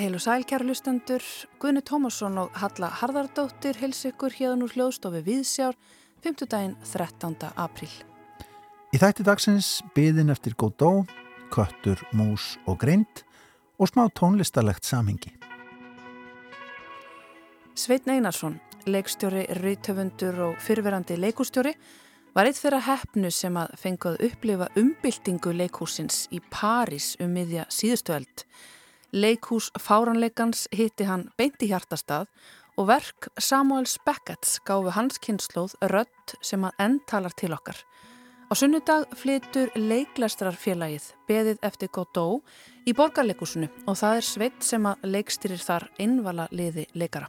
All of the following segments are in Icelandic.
Heil og sæl kæra lustendur, Gunni Tómasson og Halla Harðardóttir hils ykkur hérna úr hljóðstofi Víðsjár, 5. daginn 13. apríl. Í þætti dagsins byðin eftir Godó, köttur, mús og greint og smá tónlistalegt samhengi. Sveitn Einarsson, leikstjóri, reytöfundur og fyrverandi leikústjóri var eitt fyrir að hefnu sem að fengið upplifa umbyltingu leikúsins í París um miðja síðustuöld. Leikhús fáranleikans hitti hann beint í hjartastað og verk Samuels Beckett's gáfi hans kynnslóð rödd sem að endtalar til okkar. Á sunnudag flytur leiklestrarfélagið beðið eftir Godó í borgarleikusinu og það er Sveit sem að leikstyrir þar innvala liði leikara.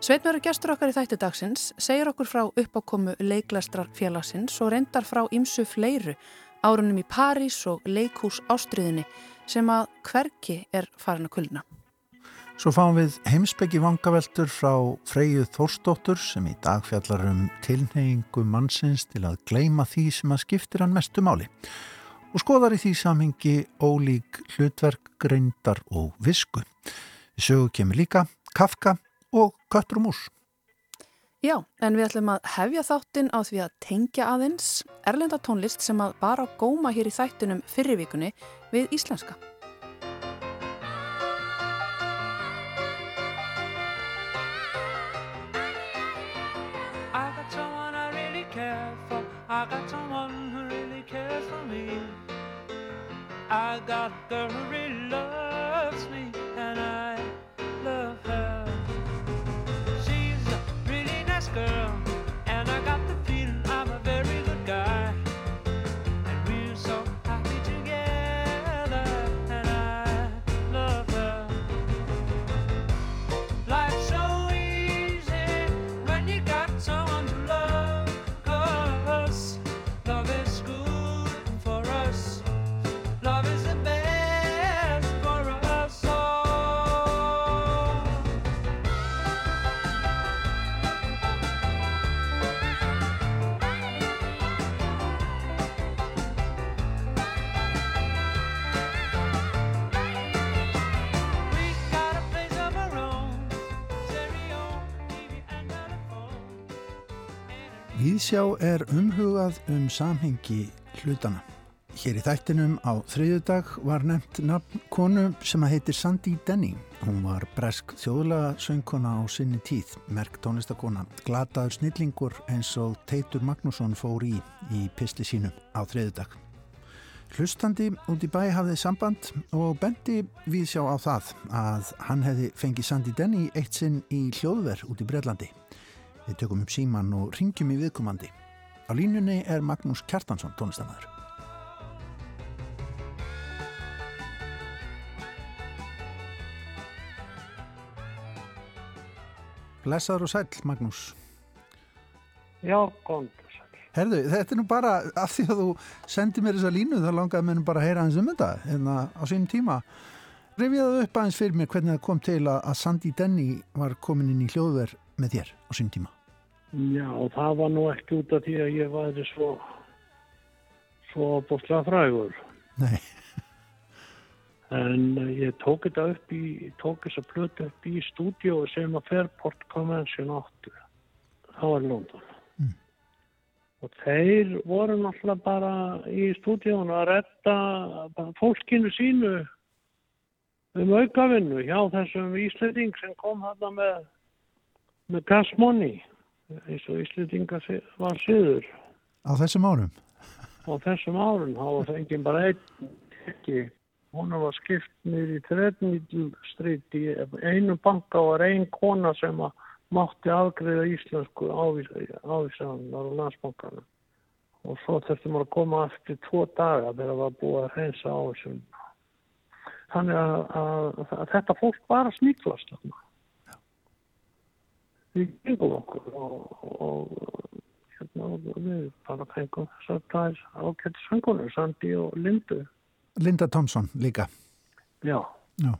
Sveit verður gestur okkar í þætti dagsins, segir okkur frá uppákomu leiklestrarfélagsins og reyndar frá ymsu fleiru árunum í París og leikhús ástriðinni sem að hverki er farin að kulna. Svo fáum við heimsbyggi vangaveltur frá Freyju Þórsdóttur sem í dag fjallar um tilneyingu mannsins til að gleima því sem að skiptir hann mestu máli og skoðar í því samhengi ólík hlutverk, greindar og visku. Við sögum kemur líka Kafka og Köttur og Mús. Já, en við ætlum að hefja þáttinn á því að tengja aðeins erlenda tónlist sem að bara góma hér í þættunum fyrirvíkunni við íslenska. I got someone who really cares for me I got a Víðsjá er umhugað um samhengi hlutana. Hér í þættinum á þriðjudag var nefnt nafn konu sem að heitir Sandy Denny. Hún var bresk þjóðlega söngkona á sinni tíð, merk tónlistakona, glataður snillingur eins og Teitur Magnússon fór í í pisti sínum á þriðjudag. Hlustandi út í bæ hafði samband og bendi Víðsjá á það að hann hefði fengið Sandy Denny eitt sinn í hljóðver út í Breitlandi. Við tökum upp síman og ringjum í viðkomandi. Á línunni er Magnús Kjartansson, tónlistamæður. Blessaður og sæl, Magnús. Já, gónd og sæl. Herðu, þetta er nú bara af því að þú sendir mér þessa línu, þá langaði mér nú bara að heyra hans um þetta en á sínum tíma. Rifjaðu upp aðeins fyrir mér hvernig það kom til að Sandy Denny var komin inn í hljóðverð með þér á sínum tíma. Já, það var nú ekki út af því að ég væri svo svo bóstlega frægur. Nei. En ég tók þetta upp í, tók þessa plötu upp í stúdíu sem að Fairport Convention áttu. Það var London. Mm. Og þeir voru náttúrulega bara í stúdíun að retta fólkinu sínu um aukavinnu hjá þessum Íslanding sem kom þarna með, með gas money eins og Íslandinga var síður. Á þessum árum? Á þessum árum, þá var fengið bara einn ekki. Hún var skipt niður í Threadneedle í einu banka var ein kona sem að mátti afgriða íslensku ávísaðanar á landsbankanum. Og svo þurfti maður að koma eftir tvo daga þegar það var búið að reynsa á þessum. Þannig að, að, að þetta fólk bara sníklast þarna. Við gengum okkur og, og hérna við bara fengum þess að það er ákveðt söngunum, Sandi og Lindu. Linda Thompson líka. Já. Já.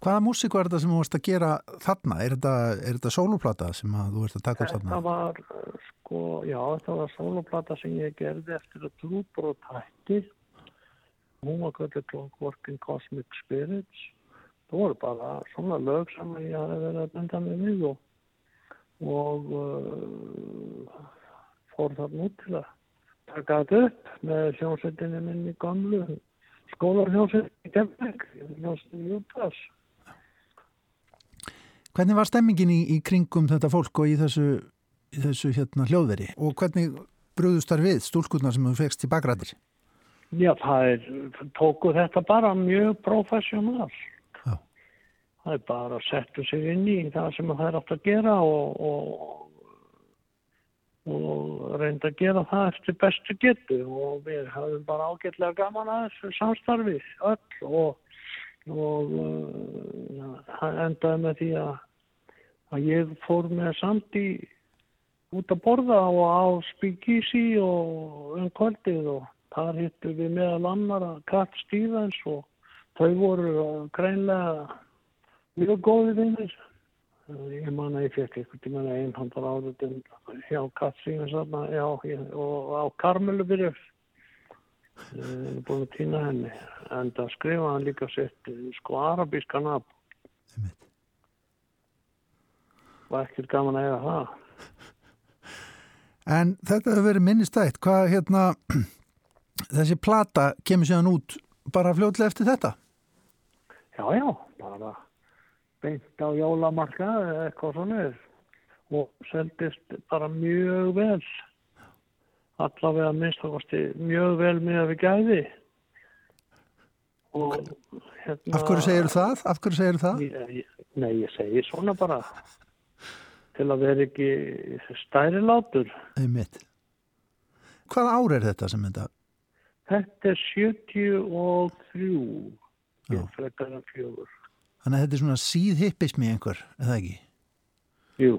Hvaða músíku er þetta sem þú varst að gera þarna? Er þetta, er þetta sóluplata sem þú ert að taka upp þarna? Þetta var, sko, já, þetta var soloplata sem ég gerði eftir að trúbor og tætti. Hún var kallið Clockwork in Cosmic Spirits. Það voru bara svona lög sem ég hafi verið að benda mig við og, og uh, fór þarna út til að taka þetta upp með hljómsveitinni minni gamlu skólarhljómsveitinni í Keflæk, hljómsveitinni Jútas. Hvernig var stemmingin í, í kringum þetta fólk og í þessu, í þessu hérna, hljóðveri og hvernig brúðust þar við stúlkurnar sem þú fegst til bakrættir? Já, það er, tóku þetta bara mjög professional. Það er bara að setja sig inn í það sem það er átt að gera og, og, og reynda að gera það eftir bestu getu. Og við hafum bara ágætlega gaman að þessu samstarfi öll og og uh, það endaði með því að, að ég fór með Sandi út að borða og á Spíkísi og um kvöldið og þar hittu við meðal annar að Kat Stevens og þau voru greinlega mjög góði vinnir. Ég man að ég fekk eitthvað tíma einhandar áriðin hjá Kat Stevens já, og á Karmelu byrjur Ég er búin að týna henni. En það skrifa hann líka sett sko arabíska nafn. Var ekkert gaman að eiga það. En þetta hefur verið minnistætt. Hvað hérna, þessi plata kemur síðan út bara fljóðlega eftir þetta? Já, já, bara beint á jólamarka eða eitthvað svona og seldist bara mjög vel allavega minnst ákvæmsti mjög vel með að við gæði og hérna Af hverju segir það? Af hverju segir það? Ég, nei, ég segir svona bara til að vera ekki stæri látur Einmitt. Hvað ár er þetta sem þetta? Þetta er 73 ég frekar en fjögur Þannig að þetta er svona síðhippismi einhver, eða ekki? Jú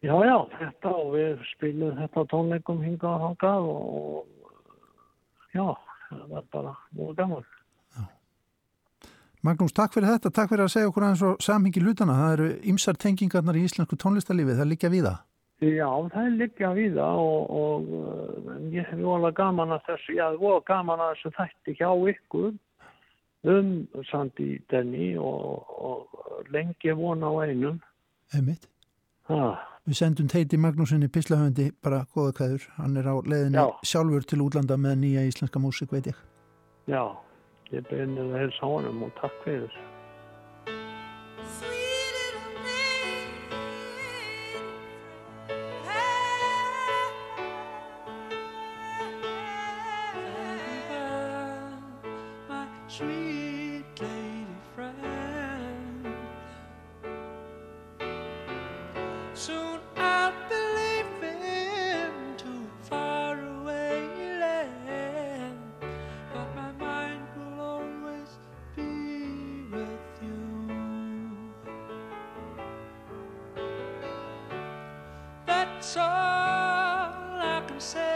Já, já, þetta og við spilum þetta tónleikum hingað og hangað og já, það var bara mjög gaman. Já. Magnús, takk fyrir þetta, takk fyrir að segja okkur aðeins og samhengi lutana. Það eru ymsar tengingarnar í íslensku tónlistarlífi, það er líka við það. Já, það er líka við það og, og ég hef volið gaman að þessu, já, voru gaman að þessu þætti hjá ykkur um Sandi Denny og, og lengi vona á einum. Emmitt. Það. Við sendum teiti Magnúsinni Pislahöndi bara góða kæður. Hann er á leiðinni Já. sjálfur til útlanda með nýja íslenska músik, veit ég. Já, ég byrjaði að helsa honum og takk fyrir. all I can say.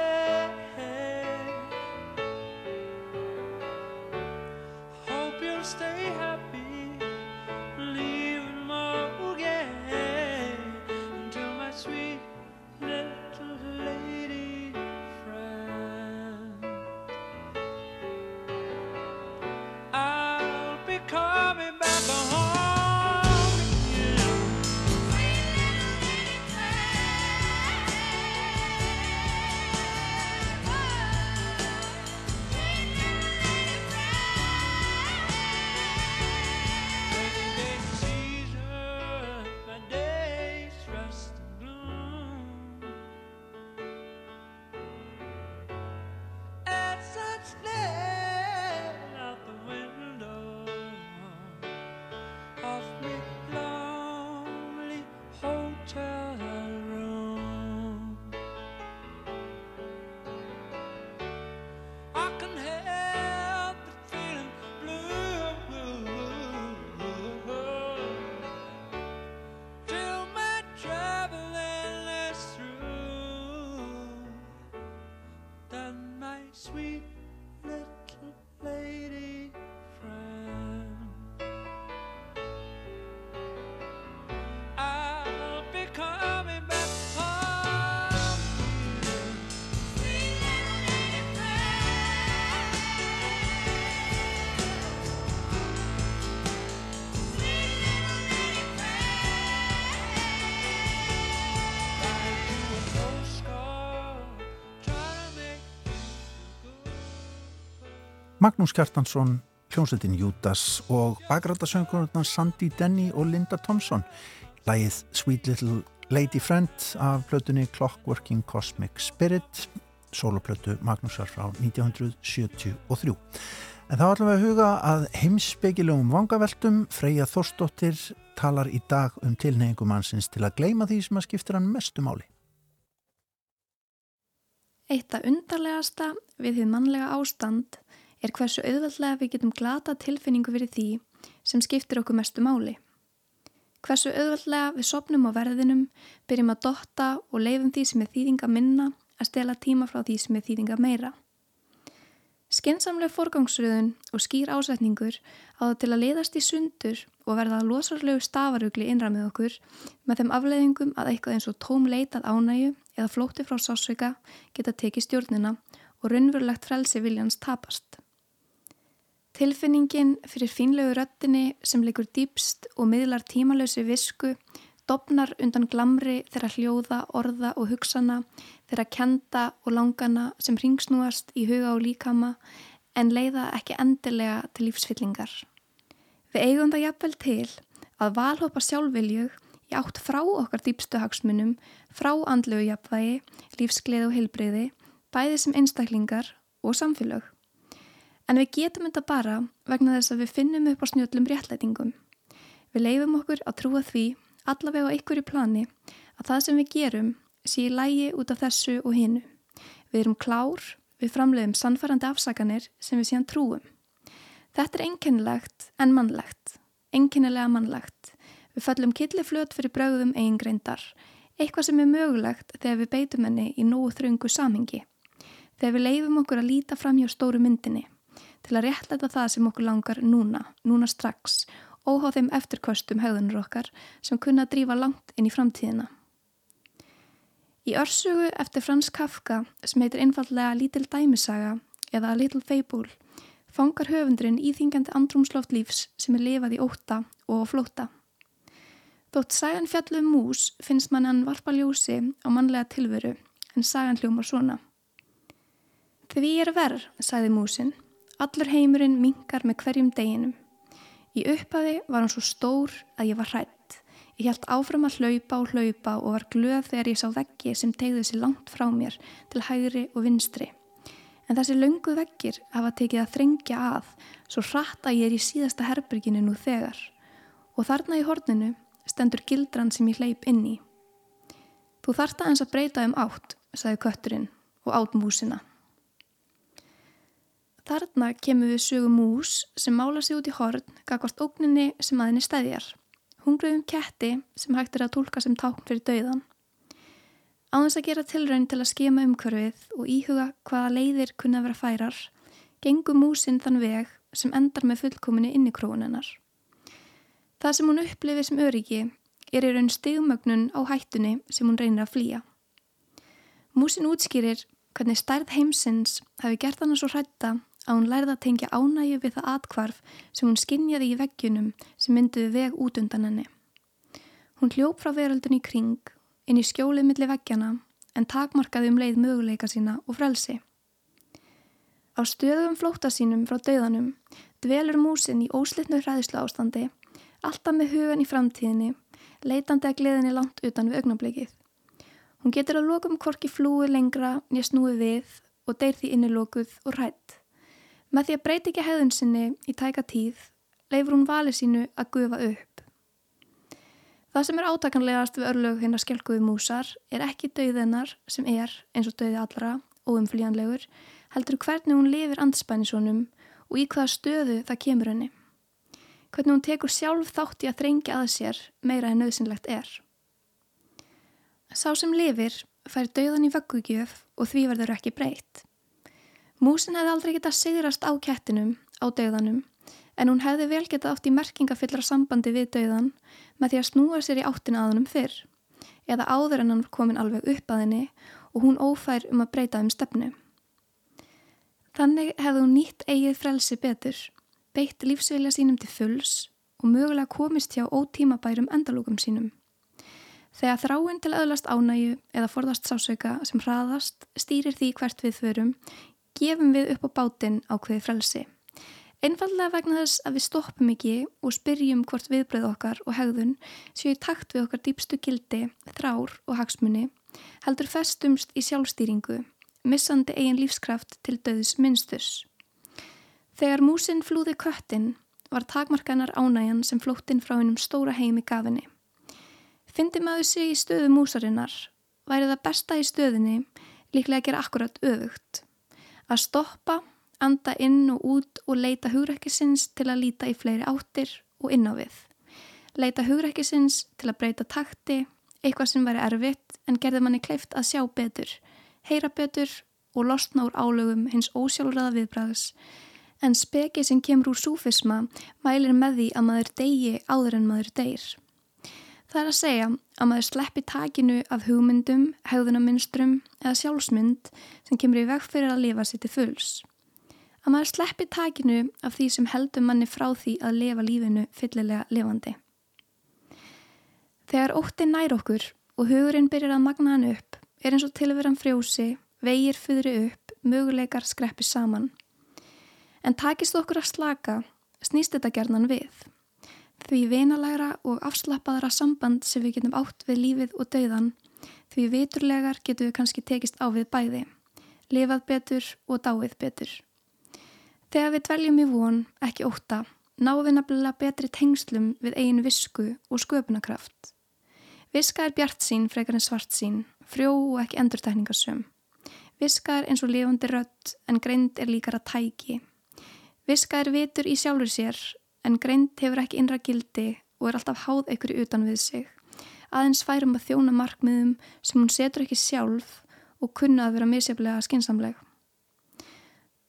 sweet. Magnús Kjartansson, hljómsveitin Júdas og bakrættasöngurnar Sandy Denny og Linda Thompson. Lægið Sweet Little Lady Friend af plötunni Clockworking Cosmic Spirit, soloplötu Magnúsar frá 1973. En þá ætlum við að huga að heimsbyggilegum vangaveltum Freyja Þorsdóttir talar í dag um tilnefingum hansins til að gleima því sem að skiptir hann mestu máli. Eitt af undarlegasta við því mannlega ástand er hversu auðvöldlega við getum glata tilfinningu fyrir því sem skiptir okkur mestu máli. Hversu auðvöldlega við sopnum á verðinum, byrjum að dotta og leifum því sem er þýðinga minna að stela tíma frá því sem er þýðinga meira. Skensamleg forgangsröðun og skýr ásetningur á það til að leiðast í sundur og verða losarlegu stafarugli innra með okkur með þeim afleiðingum að eitthvað eins og tóm leitað ánægu eða flótti frá sásveika geta tekið stjórnina og raunverulegt frelsi viljans tapast. Tilfinningin fyrir fínlegu röttinni sem leikur dýpst og miðlar tímalösi visku dopnar undan glamri þeirra hljóða, orða og hugsana, þeirra kenda og langana sem ringsnúast í huga og líkama en leiða ekki endilega til lífsfyllingar. Við eigum það jafnvel til að valhopa sjálfviljug í átt frá okkar dýpstu hagsmunum, frá andlegu jafnvægi, lífsgleð og heilbreyði, bæði sem einstaklingar og samfélög. En við getum þetta bara vegna þess að við finnum upp á snjöllum réttlætingum. Við leifum okkur að trúa því allavega á einhverju plani að það sem við gerum sé í lægi út af þessu og hinnu. Við erum klár, við framleiðum sannfærandi afsakanir sem við síðan trúum. Þetta er einkennilegt en mannlegt, einkennilega mannlegt. Við fallum killiflöt fyrir brauðum eigingreindar, eitthvað sem er mögulegt þegar við beitum henni í nógu þröngu samhengi. Þegar við leifum okkur að líta fram hjá stóru myndinni, til að réttlæta það sem okkur langar núna, núna strax óháð þeim eftirkostum högðunur okkar sem kunna að drífa langt inn í framtíðina. Í örsugu eftir Frans Kafka sem heitir einfallega Lítil dæmisaga eða Little Fable fangar höfundurinn íþingjandi andrumsloft lífs sem er lifað í óta og flóta. Þótt sagan fjallum mús finnst mann hann varpa ljósi á mannlega tilveru en sagan hljómar svona. Þegar ég er verð, sagði músin, allur heimurinn mingar með hverjum deginum. Í upphafi var hann svo stór að ég var hrætt. Ég held áfram að hlaupa og hlaupa og var glöð þegar ég sá veggi sem tegði sér langt frá mér til hægri og vinstri. En þessi löngu veggir hafa tekið að þrengja að svo hratt að ég er í síðasta herbyrginu nú þegar. Og þarna í horninu stendur gildran sem ég hleyp inn í. Þú þarta eins að breyta um átt, sagði kötturinn og átt músina. Þarna kemur við sögu mús sem mála sig út í horn gagvart ógninni sem aðinni stæðjar. Hungruðum ketti sem hægt er að tólka sem tákn fyrir dauðan. Áðins að gera tilraun til að skema umhverfið og íhuga hvaða leiðir kunna vera færar, gengur músin þann veg sem endar með fullkominni inn í krónennar. Það sem hún upplifir sem öryggi er í raun stegumögnun á hættunni sem hún reynir að flýja. Músin útskýrir hvernig stærð heimsins hafi gert hann svo hrætta að hún lærði að tengja ánægju við það atkvarf sem hún skinnjaði í veggjunum sem mynduði veg út undan henni. Hún hljóp frá veröldun í kring, inn í skjólið millir veggjana en takmarkaði um leið möguleika sína og frelsi. Á stöðum flóta sínum frá döðanum dvelur músin í óslitnu hræðislu ástandi, alltaf með hugan í framtíðinni, leitandi að gleðinni langt utan við augnablikið. Hún getur að lokum korki flúi lengra nýja snúi við og deyr því innilokuð og hrætt. Með því að breyti ekki hefðun sinni í tæka tíð, leifur hún valið sínu að gufa upp. Það sem er átakanlegast við örlög hinn að skjálkuðu músar er ekki dauðennar sem er, eins og dauði allra, óumflíjanlegur, heldur hvernig hún lifir anspænisónum og í hvaða stöðu það kemur henni. Hvernig hún tekur sjálf þátt í að þrengja að sér meira en nöðsynlegt er. Sá sem lifir fær dauðan í vöggugjöf og því verður ekki breytt. Músin hefði aldrei getað sigrast á kettinum, á döðanum, en hún hefði vel getað átt í merkingafyllra sambandi við döðan með því að snúa sér í áttina að hennum fyrr, eða áður en hann komin alveg upp að henni og hún ófær um að breyta um stefnu. Þannig hefði hún nýtt eigið frelsi betur, beitt lífsvilja sínum til fulls og mögulega komist hjá ótímabærum endalókum sínum. Þegar þráinn til öðlast ánægu eða forðast sásauka sem hraðast stýrir því hvert við förum gefum við upp á bátinn á hvaði frelsi. Einfallega vegna þess að við stoppum ekki og spyrjum hvort viðbröð okkar og hegðun séu í takt við okkar dýpstu gildi, þrár og hagsmunni, heldur festumst í sjálfstýringu, missandi eigin lífskraft til döðs minnsturs. Þegar músin flúði köttin var takmarkanar ánægjan sem flóttinn frá hennum stóra heimi gafinni. Fyndi maður sig í stöðu músarinnar, væri það besta í stöðinni líklega að gera akkurat öfugt. Að stoppa anda inn og út og leita hugrækisins til að líta í fleiri áttir og inn á við. Leita hugrækisins til að breyta takti, eitthvað sem væri erfitt en gerði manni kleift að sjá betur, heyra betur og losna úr álögum hins ósjálfraða viðbræðs. En spekið sem kemur úr súfisma mælir með því að maður degi áður en maður deyr. Það er að segja að maður sleppi takinu af hugmyndum, hegðunaminstrum eða sjálfsmynd sem kemur í veg fyrir að lifa sér til fulls að maður sleppi takinu af því sem heldur manni frá því að lifa lífinu fyllilega lifandi. Þegar ótti nær okkur og hugurinn byrjar að magna hann upp er eins og tilveran frjósi, vegir fyrir upp, möguleikar skreppi saman. En takist okkur að slaka, snýst þetta gerðan við. Því vinalæra og afslappaðara samband sem við getum átt við lífið og dauðan, því viturlegar getum við kannski tekist á við bæði, lifað betur og dáið betur. Þegar við dveljum í von, ekki óta, náum við nefnilega betri tengslum við eigin visku og sköpunakraft. Viska er bjart sín frekar en svart sín, frjó og ekki endurtækningarsum. Viska er eins og lifandi rött en greind er líkara tæki. Viska er vitur í sjálfur sér en greind hefur ekki innra gildi og er alltaf háð ykkur utan við sig. Aðeins færum að þjóna markmiðum sem hún setur ekki sjálf og kunna að vera misjaflega skinsamleg.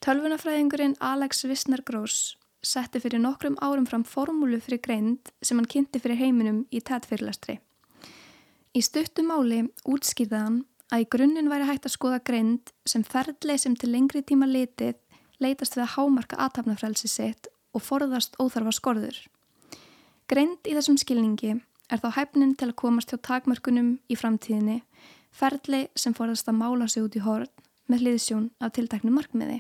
Tölvunafræðingurinn Alex Wisner-Gross setti fyrir nokkrum árum fram formúlu fyrir greind sem hann kynnti fyrir heiminum í tætfyrirlastri. Í stuttum máli útskýrðaðan að í grunninn væri hægt að skoða greind sem ferðleið sem til lengri tíma litið leitast við að hámarka aðtapnafrælsi sitt og forðast óþarfa skorður. Greind í þessum skilningi er þá hæfnin til að komast hjá takmörkunum í framtíðinni, ferðleið sem forðast að mála sig út í horn með hliðsjón af tiltaknum markmiði.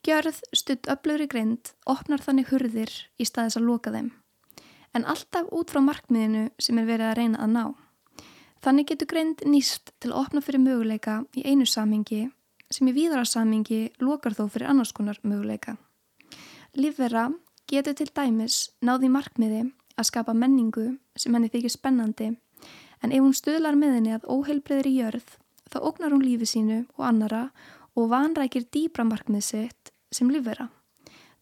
Gjörð stutt öflugri greind opnar þannig hurðir í staðis að loka þeim, en alltaf út frá markmiðinu sem er verið að reyna að ná. Þannig getur greind nýst til að opna fyrir möguleika í einu samingi sem í víðara samingi lokar þó fyrir annars konar möguleika. Lífvera getur til dæmis náði markmiði að skapa menningu sem henni þykir spennandi en ef hún stöðlar með henni að óheilbreyðir í jörð þá ógnar hún lífi sínu og annara og vanrækir dýbra markmið sitt sem lífvera.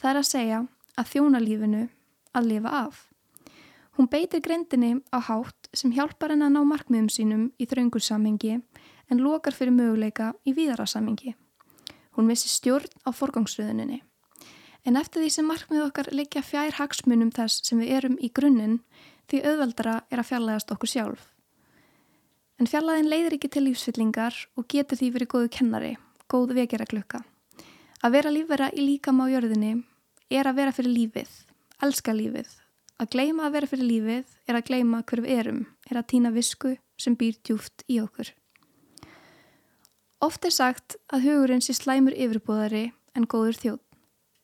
Það er að segja að þjóna lífinu að lifa af. Hún beitir grendinni á hátt sem hjálpar henn að ná markmiðum sínum í þraungursamhengi en lokar fyrir möguleika í víðararsamhengi. Hún vissi stjórn á forgangsröðuninni. En eftir því sem markmið okkar leikja fjær hagsmunum þess sem við erum í grunninn því auðveldara er að fjarlægast okkur sjálf. En fjarlægin leiðir ekki til lífsfyllingar og getur því verið góðu kennari góð vekjara klukka. Að vera lífvera í líkam á jörðinni er að vera fyrir lífið, elska lífið. Að gleima að vera fyrir lífið er að gleima hver við erum, er að týna visku sem býr djúft í okkur. Oft er sagt að hugurinn sé slæmur yfirbúðari en góður þjóð.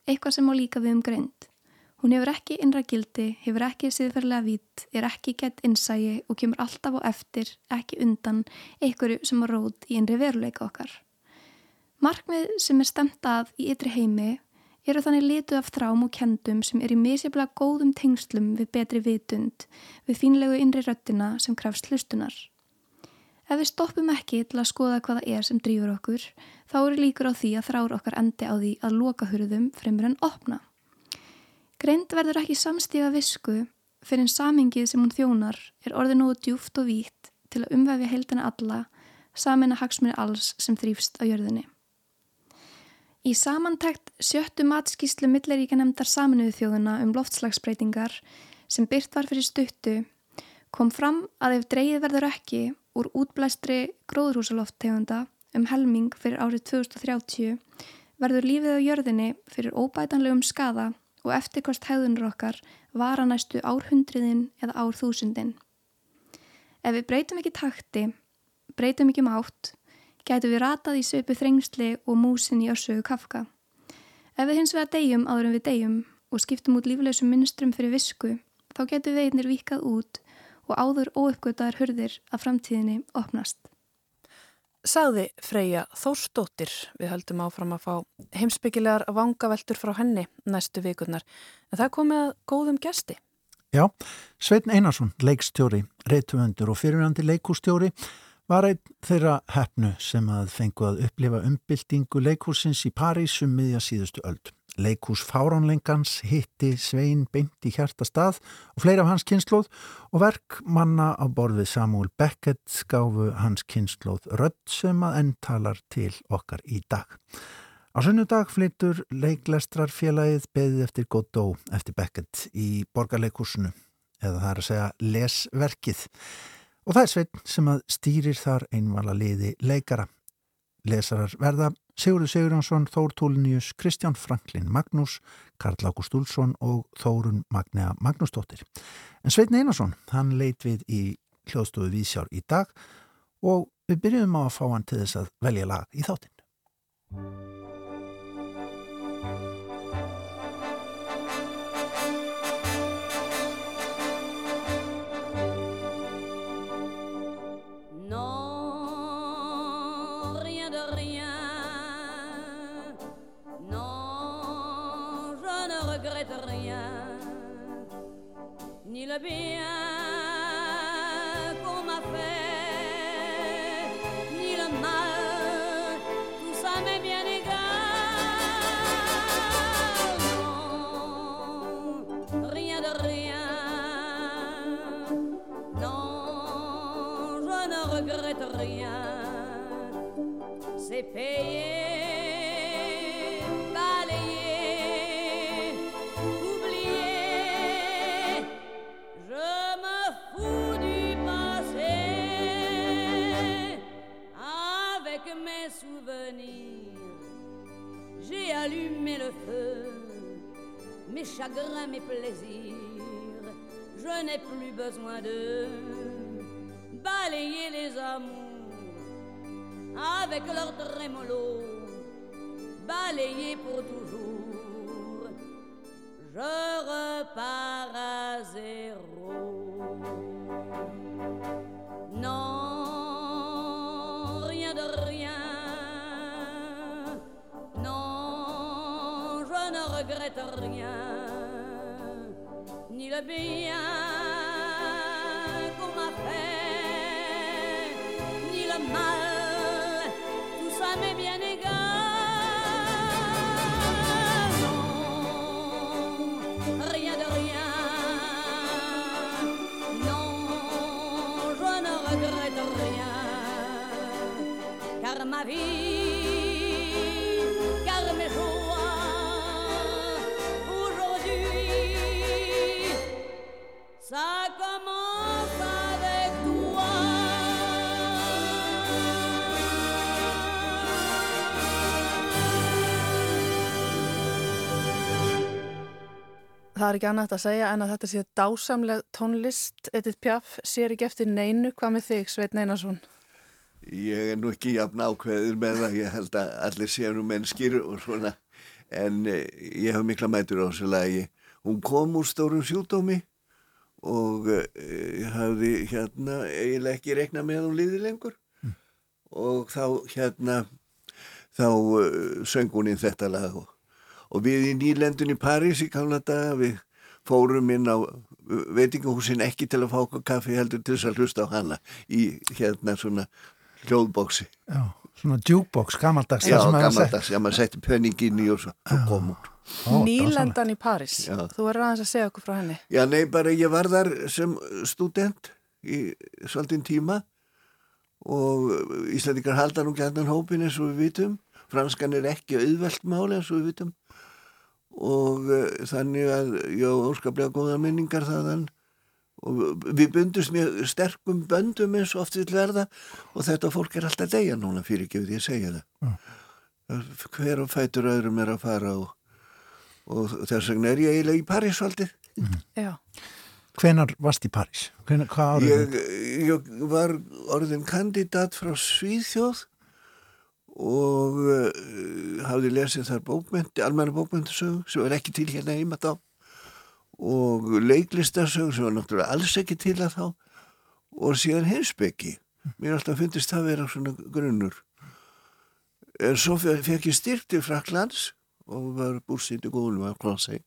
Eitthvað sem á líka við um greint. Hún hefur ekki innra gildi, hefur ekki siðferðilega vít, er ekki gett innsægi og kemur alltaf á eftir, ekki undan, einhverju sem á rót í innri veruleika okkar. Markmið sem er stemt að í ytri heimi eru þannig litu af þrám og kendum sem er í misjaflega góðum tengslum við betri vitund, við fínlegu innri röttina sem krefst hlustunar. Ef við stoppum ekki til að skoða hvaða er sem drýfur okkur, þá eru líkur á því að þrár okkar endi á því að loka hurðum fremur en opna. Greind verður ekki samstífa visku fyrir en samingið sem hún þjónar er orðið nógu djúft og vítt til að umvefja heildina alla, samina hagsmunni alls sem þrýfst á jörðinni. Í samantækt sjöttu matskíslu milleríka nefndar saminuðu þjóðuna um loftslagsbreytingar sem byrt var fyrir stuttu kom fram að ef dreyið verður ekki úr útblæstri gróðrúsaloftegunda um helming fyrir árið 2030 verður lífið á jörðinni fyrir óbætanlegum skada og eftirkost hegðunur okkar vara næstu árhundriðin eða árþúsundin. Ef við breytum ekki takti, breytum ekki um átt, gætu við ratað í sveipu þrengsli og músin í össugu kafka. Ef við hins vegar deyjum áður en við deyjum og skiptum út líflausum minnstrum fyrir visku, þá getur við einir vikað út og áður óuppgötaðar hurðir að framtíðinni opnast. Sagði Freyja Þórstóttir, við höldum áfram að fá heimsbyggilegar vangaveltur frá henni næstu vikurnar, en það komið að góðum gesti. Já, Sveitn Einarsson, leikstjóri, reytuvendur og fyrirvændi leikústjóri var einn þeirra hefnu sem að fengu að upplifa umbyltingu leikúsins í París um miðja síðustu öld. Leikús Fáránlengans hitti Svein beint í hjarta stað og fleiri af hans kynnslóð og verk manna á borðið Samuel Beckett skáfu hans kynnslóð rödd sem að enn talar til okkar í dag. Á sunnudag flyttur leiklestrarfélagið beðið eftir Godot eftir Beckett í borgarleikúsinu eða það er að segja lesverkið og það er Svein sem að stýrir þar einvala liði leikara. Lesarar verða Sigurður Sigurjónsson, Þór Tólinius, Kristján Franklin Magnús, Karl Ágúst Úlsson og Þórun Magnea Magnúsdóttir. En Sveitn Einarsson, hann leit við í hljóðstofu Vísjár í dag og við byrjuðum á að fá hann til þess að velja lag í þáttinn. Mes plaisirs, je n'ai plus besoin de Það er ekki annað að segja en að þetta sé dásamleg tónlist. Edith Piaf sér ekki eftir neinu. Hvað með þig, Sveit Neinarsson? Ég er nú ekki jafn ákveður með það, ég held að allir séu nú mennskir og svona, en eh, ég hef mikla mætur á þessu lagi. Hún kom úr stórum sjúdómi og eh, ég hafði hérna eiginlega ekki reiknað með hún liði lengur og þá hérna, þá uh, söng hún inn þetta lag og, og við í nýlendun í París í kamla daga, við fórum inn á veitingahúsin ekki til að fá okkur kaffi heldur til þess að hlusta á hana í hérna svona hljóðbóksi. Já, svona jukebox, gammaldags. Já, gammaldags, já, maður setti pönningin í og svo, svo kom hún. Ó, Nýlendan í París. Já. Þú er aðeins að segja okkur frá henni. Já, nei, bara ég var þar sem student í svolítinn tíma og Íslandikar halda nú gætnan hópin eins og við vitum. Franskan er ekki auðvelt máli eins og við vitum og uh, þannig að já, óskaplega góða minningar þaðan og við bundust mjög sterkum böndum eins og oft vil verða og þetta fólk er alltaf deyja núna fyrir ekki við ég segja það. Hver og fætur öðrum er að fara og, og þess vegna er ég eiginlega í París aldrei. Já. Hvenar varst í París? Hvenar, hvað árið? Ég, ég var orðin kandidat frá Svíþjóð og uh, hafði lesið þar bókmyndi, almenna bókmyndasög sem var ekki til hérna heima þá og leiklistasög sem var náttúrulega alls ekki til að þá og síðan heimsbyggi mér alltaf finnist það að vera svona grunnur. En svo fekk ég styrk til Fraklands og var búrsýtt í góðunum af Klansei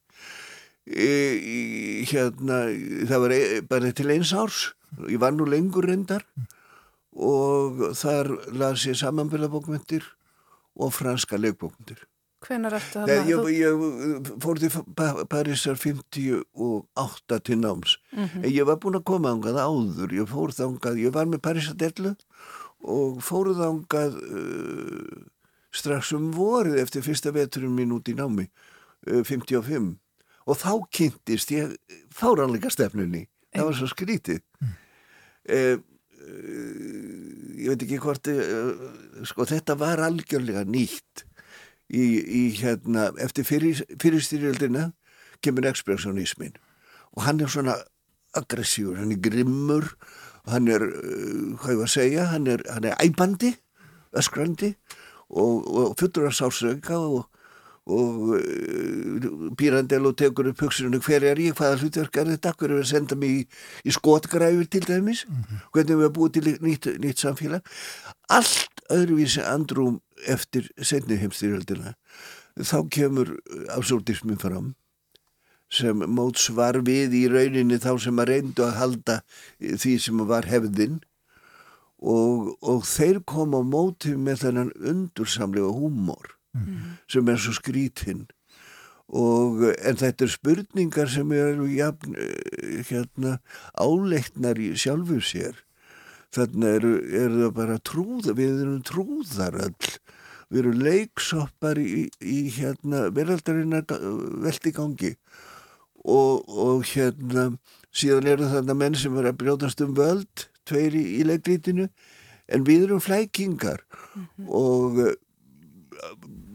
hérna það var e, bara til eins árs. Ég var nú lengur reyndar og þar las ég samanbyrðabókmyndir og franska leikbókmyndir Hvenar ertu Nei, þarna? ég, ég fór til Pa- Parísar 58 til náms. Mhm. en ég var búin að koma þangað áður. Ég fór þangað, ég var með Parísar dellu og fór þangað uh, strax um vorið eftir fyrsta veturinn mín út í námi uh, 55 og þá kynntist ég fáranleika stefnunni það var svo skrítið. Uh, ég veit ekki hvort uh, sko þetta var algjörlega nýtt í, í hérna eftir fyrir, fyrirstyrjöldina kemur ekspressionismin. Og hann er svona aggressífur, hann er grimmur hann er, uh, hvað ég var að segja hann er, hann er æbandi öskrandi og, og fullur að sásauka og og uh, Pírandel og tekur upp hugsunum hver er ég, hvaða hlutverk er þetta hver er að senda mig í, í skotgræfur til dæmis, hvernig við erum búið til nýtt, nýtt samfélag? Allt öðruvísi andrúm eftir setni heimstyrjöldina þá kemur absurdismin fram sem mótsvar við í rauninni þá sem að reyndu að halda því sem var hefðin. Og, og þeir koma á móti með þennan undursamlega húmor sem er svo skrítinn og en þetta er spurningar sem eru jafn, eh, hérna, áleiknar í sjálfu sér þannig eru, eru það bara trúða við erum trúðar öll. Við erum leiksoppar í, í hérna veraldarinnar veldi gangi. Og, og hérna síðan eru þarna menn sem er að brjótast um völd tveir í, í leiklítinu en við erum flækingar. Og uh,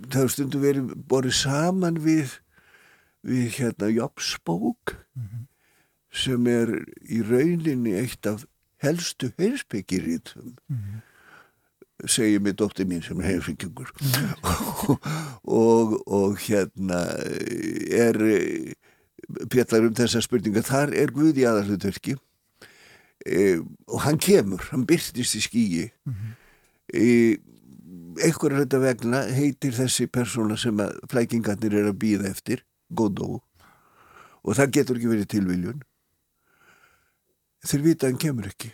það hefur stundum verið borið saman við við hérna Jobsbók sem er í rauninni eitt af helstu heimsbyggirítum segir mig dóttir mín sem er heimsbyggingur og, og hérna er pjallar um þessa spurninga þar er Guði aðalutverki e, og hann kemur, hann byrtist í skíi e, einhverja þetta vegna heitir þessi persóna sem að flækingarnir er að býða eftir Godot og það getur ekki verið tilviljun þeir vita að hann kemur ekki.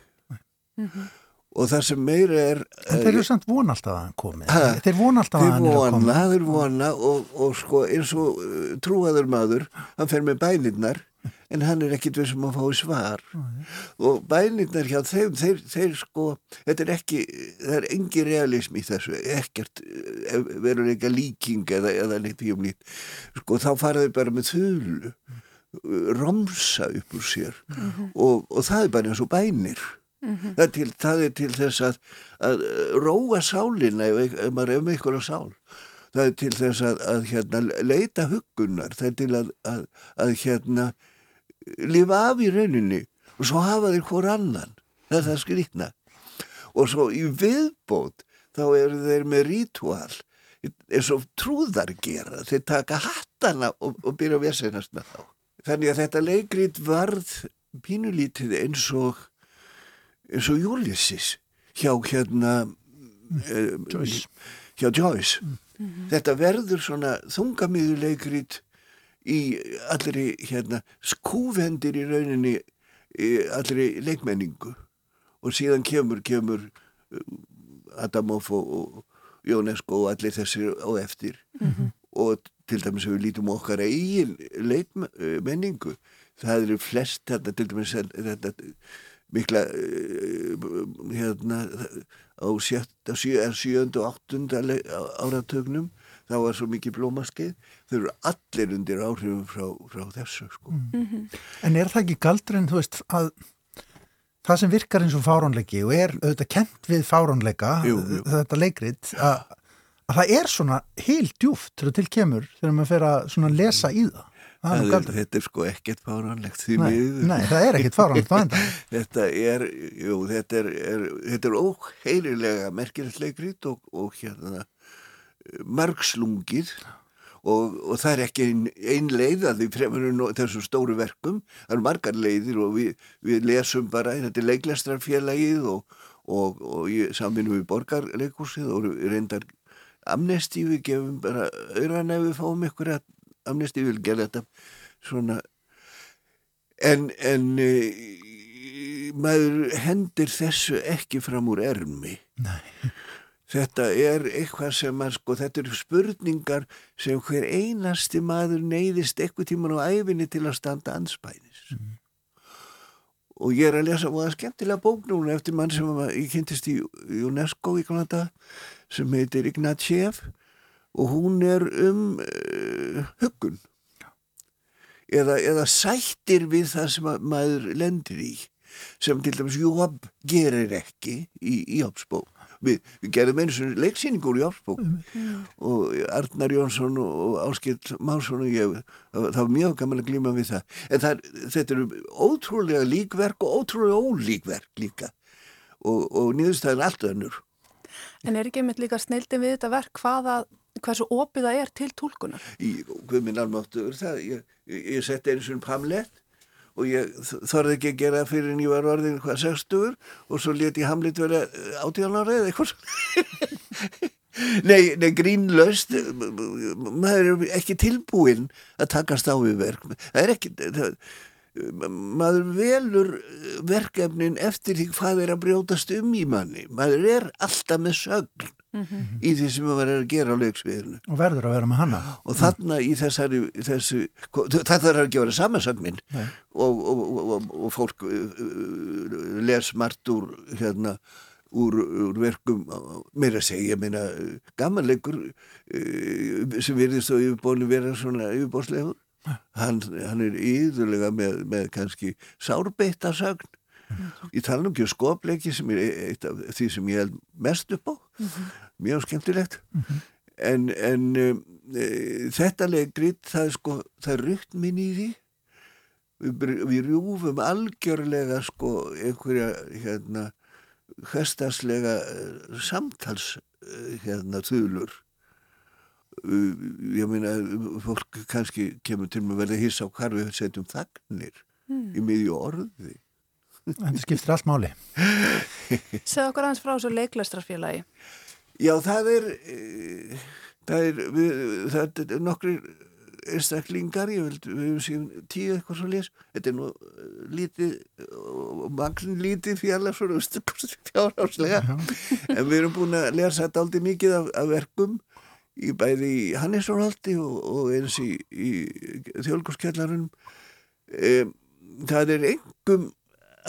Og það sem meira er En þeir eru samt von alltaf að hann komi. Ha? Þeir von alltaf að hann er að vona, þeir vona og, og sko eins og uh, trúaður maður hann fer með bænirnar en hann er ekkit við sem að fá svar. Og bænirnar hjá þeim þeir, þeir sko, þetta er ekki það er engi realism í þessu ekkert eh, verður ekki líking eða, eða neitt því um nýtt sko þá faraðu bara með þulu romsa upp úr sér. Og, og það er bara eins og bænir. Það, er til, það er til þess að, að róa sálina ef, ef maður er með ykkur á sál. Það er til þess að, að hérna, leita huggunar. Það er til að, að, að hérna, lifa af í rauninni og svo hafa þeir hvort annan. Það er það skrýtna. Og svo í viðbót þá eru þeir með rítúal. Eins og trúðar gera. Þeir taka hattana og, og byrja að vesenast með þá þannig að þetta leikrít varð pínulítið eins og eins og Ulysses hjá hérna eh, Joyce. hjá Joyce. Þetta verður svona þungamiðuleikrít í allri hérna skúvendir í rauninni í allri leikmenningu. Og síðan kemur kemur uh, Adamov og, Jónesko og allir þessir á eftir og til dæmis ef við lítum okkar eigin leikmenningu það eru flest þetta til dæmis þetta mikla uh, hérna á sjötta, sjö, sjöndu og áttunda áratögnum það var svo mikið blómaskeið þau eru allir undir áhrifum frá, frá þessu sko. En er það ekki galdurinn, þú veist, að það sem virkar eins og fáránleiki og er auðvitað kent við jú. þetta leikrit, að, að það er svona heil djúft til að til kemur þegar maður fer að lesa í það. Það er þetta er sko ekkert fáránlegt því Nei, miður. nei, það er ekkit fáránlegt á enda. Þetta er, jú, þetta er, er, þetta er óheirilega merkilegt leikrít og, og hérna margslungið og, og það er ekki ein, ein leið að því fremur þessum stóru verkum. Það eru margar leiðir og við, við lesum bara, þetta er leiklestrarfélagið og, og, samvinnu við borgarleikursið og reyndar amnesti við gefum bara auðran ef við fáum ykkur að amnesti við gera þetta svona. En, en e, maður hendir þessu ekki fram úr ermi. Nei. þetta er eitthvað sem að sko, þetta eru spurningar sem hver einasti maður neyðist eitthvað tíman á æfinni til að standa anspænis og ég er að lesa og það er skemmtilega bók núna eftir mann sem ég kynntist í UNESCO í Kanada sem heitir Ignatjev og hún er um uh, huggun. Eða, eða sættir við það sem að maður lendir í sem til dæmis Jóab gerir ekki í, í Jóbsbók við, við gerðum einu svona leiksýningur í Jóbsbók og Arnar Jónsson og Áskild Másson og ég það, var mjög gaman að glíma við það. En það, þetta eru ótrúlega líkverk og ótrúlega ólíkverk líka. Og, og niðurstæðin allt önnur En er ekki einmitt líka snildin við þetta verk hvaða, hversu opið það er til tólkunar? Guðminn almáttur það, ég, ég, ég setti einu svona Hamlet og ég þorði ekki að gera fyrir en ég var orðin hvað 60 og svo leti ég Hamlet vera átján ára eða eitthvað nei, nei, grínlaust maður er ekki tilbúinn að takast á við verk það er ekki það, maður velur verkefnin eftir því hvað er að brjótast um í manni. Maður er alltaf með sögn í því sem maður er að gera á leiksviðinu. Og verður að vera með hana. og þarna í þessari þessu, það þarf ekki að vera samansögnin og, og, og, og fólk uh, uh, les margt úr hérna úr, úr verkum meira að segja, ég meina gamanleikur sem virðist og yfirbónu vera svona yfirbóslegur hann, hann er yðurlega með, með kannski sárbeitta sögn. Ég tala nú ekki um skopleiki sem er eitt af því sem ég held mest upp á, mjög skemmtilegt. En, en um, e, þetta leikrit það er sko, það er rykt minn í því. Við, við rjúfum algjörlega sko einhverja hérna hverstaslega uh, samtals uh, hérna þulur ég meina fólk kannski kemur til með að verða hissa á hvar við setjum þagnir í miðju orði. Þetta skiptir allt máli. Segð okkur aðeins frá þessu leiklestrarfélagi. Já, það er, eh, það er, við, það er nokkri einstaklingar, ég veld, við hefum síðan tíu eitthvað svo les, þetta er nú eh, lítið, og magn lítið fjallar svona fjárháslega, en við erum búin að lesa þetta aldrei mikið af, af verkum í bæði í Hannesórhaldi og, og eins í, í þjólkurskjallarunum. Um, það er engum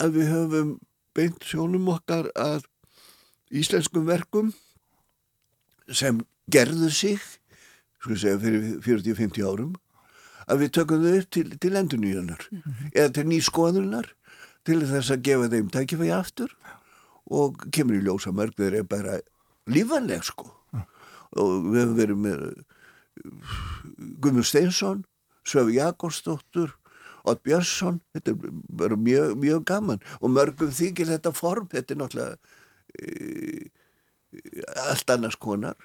að við höfum beint sjónum okkar að íslenskum verkum sem gerðu sig sko segja fyrir 40-50 árum að við tökum þau upp til, til endurnýjunar eða til nýskoðunar til þess að gefa þeim tækifægi aftur og kemur í ljósa mörg þeir eru bara lífanleg sko og við höfum verið með Guðmund Steinsson Söfu Jakobsdóttur Odd Björnsson, þetta er bara mjög, mjög gaman. Og mörgum þykir þetta form, þetta er náttúrulega e, allt annars konar.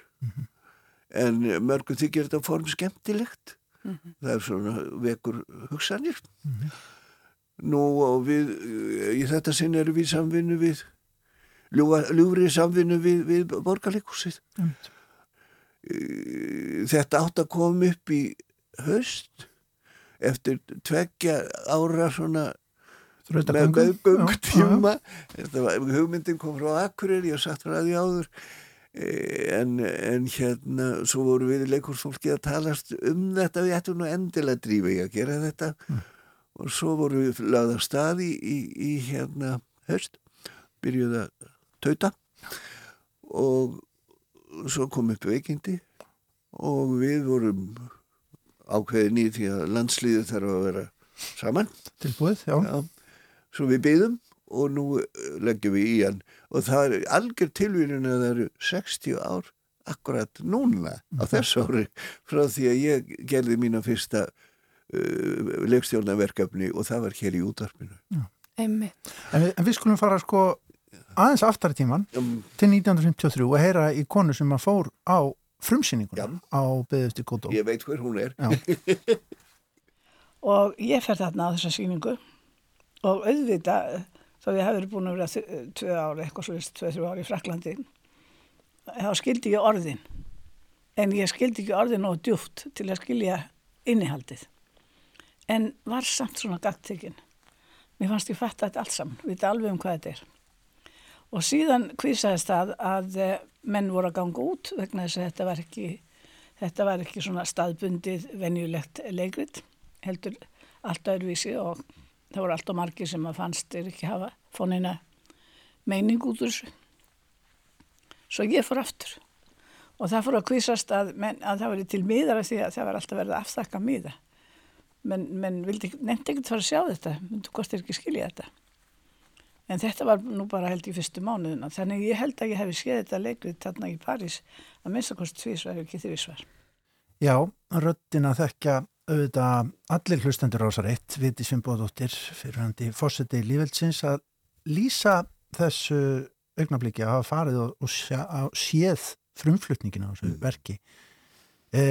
En mörgum þykir þetta form skemmtilegt. Það er svona vekur hugsanir. Nú og við í þetta sinn erum við samvinnu við ljúfa, ljúfri samvinnu við, við borgarleikursið. Þetta átt að koma upp í höst eftir tveggja ára svona með meðgöngtíma þetta var, hugmyndin kom frá Akureyri ég satt frá því áður. Eh, en, en hérna svo voru við leikursfólki að talast um þetta. Við ættum nú endilega drífa í að gera þetta. Og svo voru við lögða stað í, í, í hérna höst byrjuð að tauta. Og svo kom upp veikindi og við vorum ákveðin í því að landslíðu þarf að vera saman. Tilbúið, já. Já, svo við byðum og nú leggjum við í hann. Og það er algjör tilvíðin að það eru 60 ár akkurat núna á þessu ári frá því að ég gerði mína fyrsta uh, leikstjórnaverkefni og það var hér í. En við, en við skulum fara sko aðeins aftar í tíman Um, til 1953 og heyra í konu sem að fór á frumsýninguna Já. á beðusti Kótó. ég veit hver hún er. Og ég fer þarna á þessa sýningu. Og auðvitað þó ég hef verið búin að vera tvö ári eitthvað svo tvö, þrjú ári í Fraklandi þá skildi ég orðin. En ég skildi ekki orðin nóg djúft til að skilja innihaldið. En var samt svona gagtekinn mér fannst ég fatta þetta allt saman vita alveg um hvað þetta er og síðan kvísaðist það að eh, menn voru að ganga út vegna þess að þetta var ekki þetta var ekki svona staðbundið venjulegt leikrit heldur allt öðruvísi og það voru allt og margir sem að fannst er ekki hafa fónina meining út úr þessu. Svo ég fór aftur og það fór að kvísast að, menn, að það var til miðar af því að það var alltaf verið að afþakka miða. Men, menn vildi nefndi ekkert fara að sjá þetta, myndu hvort þeir ekki skilja þetta. En þetta var nú bara held í fyrstu mánuðina, þannig ég held að ég hef séð þetta leikrið þarna í París að minnstakost tvísvar, ef ekki þvísvar. Já, röddina þekkja auðvitað allir hlustendur ásar eitt, Viti Svimbóðdóttir, fyrirhandi fórseti lífelsins að lýsa þessu augnabliki að hafa farið og, og sjá, á, séð frumflutningin á þessu verki. E,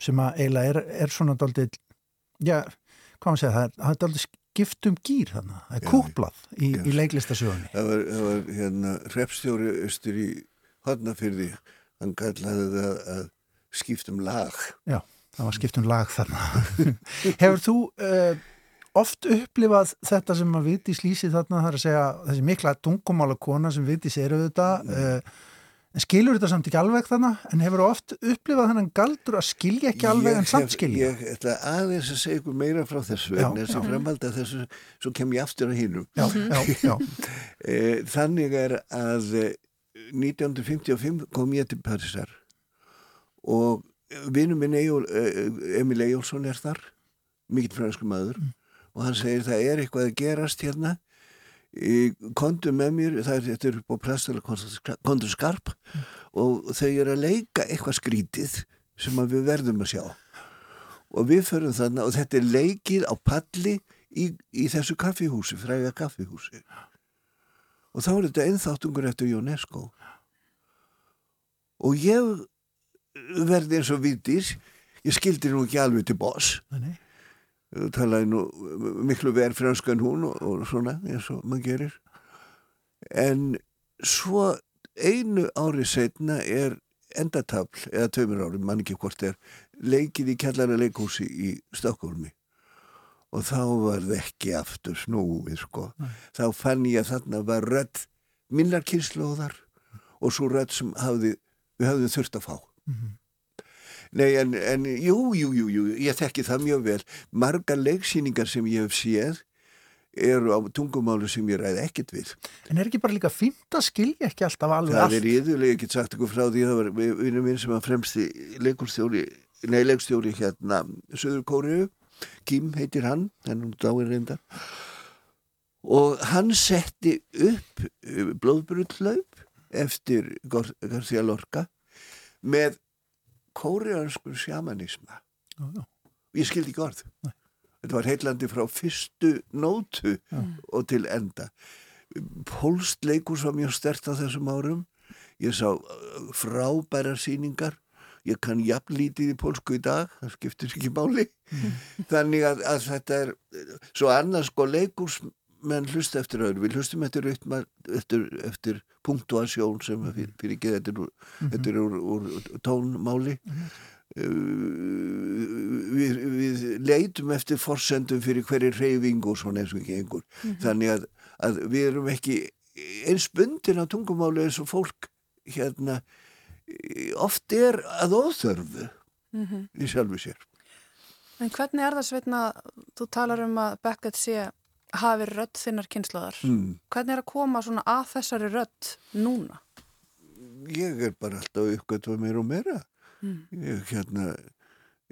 sem að eiginlega er, er svona daldið, já, hvað maður segja, það er, það er daldið skipt um gýr þannig, það er kúplað í, í leiklistasögunni. Það var, það var hérna repstjóri austur í hodnafyrði, hann kallaði það að skiptum lag. Já, það var skipt um lag þarna. Hefur þú uh, oft upplifað þetta sem að Vitis lýsi þarna, það er að segja þessi mikla tungumála kona sem Vitis eru þetta, uh, en skilur þetta samt ekki alveg þarna, en hefur oft upplifað þennan galdur að skilja ekki alveg en samt skilja? Ég ætla aðeins að segja ykkur meira frá þessu, Já, en framhald að þessu, svo kem ég aftur á hinnum. Já, já, já, Eh, Þannig er að eh, 1955 kom ég til Parísar og vinnu minn Eyjól, eh, Emil Eyjólfsson er þar, mikill fransku maður og hann segir það er eitthvað að gerast hérna Kondu með mér, það er, þetta er upp á plastala kondu skarp og þau eru að leika eitthvað skrítið sem við verðum að sjá. Og við förum þarna og þetta er leikið á palli í, í þessu kaffihúsi, fræga kaffihúsi. Og þá er þetta einþáttungur eftir UNESCO. Og ég verði eins og vitis ég skildi nú ekki alveg til boss. Nei. Talaði nú miklu verð franska en hún og, og svona eins og maður gerir. En svo einu ári setna er endatafl eða tveimur ári, mann ekki hvort er leikið í kjallara leikhúsi í Stokkólmi og þá var það ekki aftur snúið sko. Þá fann ég að þarna var rödd minnar kynnslóðar og svo rödd sem hafði, við hafðum þurft að fá Nei, en, en jú, jú, jú, jú, ég þekki það mjög vel. Margar leiksýningar sem ég hef séð eru á tungumálu sem ég ræði ekkert við. En er ekki bara líka fínt að skilja ekki alltaf alveg Það allt? er yðurlega, get sagt ykkur frá því, það var vinnum minn sem var fremsti leikurstjóri, nei, leikstjóri hérna, Söður Kóriðu, Kim heitir hann, hann er dáin reyndar, og hann setti upp blóðbrullaup eftir Gar- García Lorca með kórianskur sjamanisma. Já, já. Ég skildi ekki orð. Þetta var heillandi frá fyrstu nótu og til enda. Pólst leikus var mjög stert á þessum árum. Ég sá uh, frábæra sýningar. Ég kann jafnlítið í pólsku í dag, það skiptir ekki máli. Þannig að, að þetta er, svo annars sko leikus menn hlusta eftir öðru. Við hlustum eftir, rytma, eftir, eftir punktuasjón sem fyrir, fyrir ekki þetta úr, þetta er úr, úr tónmáli. Uh, við, við leitum eftir forsendum fyrir hverju reyfing og svona eins og ekki einhver. Þannig að, að við erum ekki eins bundin á tungumáli eins og fólk hérna oft er að óþörfu í sjálfu sér. En hvernig er það sveitna, þú talar um að Beckett sé hafi rödd þinnar kynnslóðar. mm. Hvernig er að koma svona að þessari rödd núna? ég er bara alltaf uppgötuð meira og meira ég hérna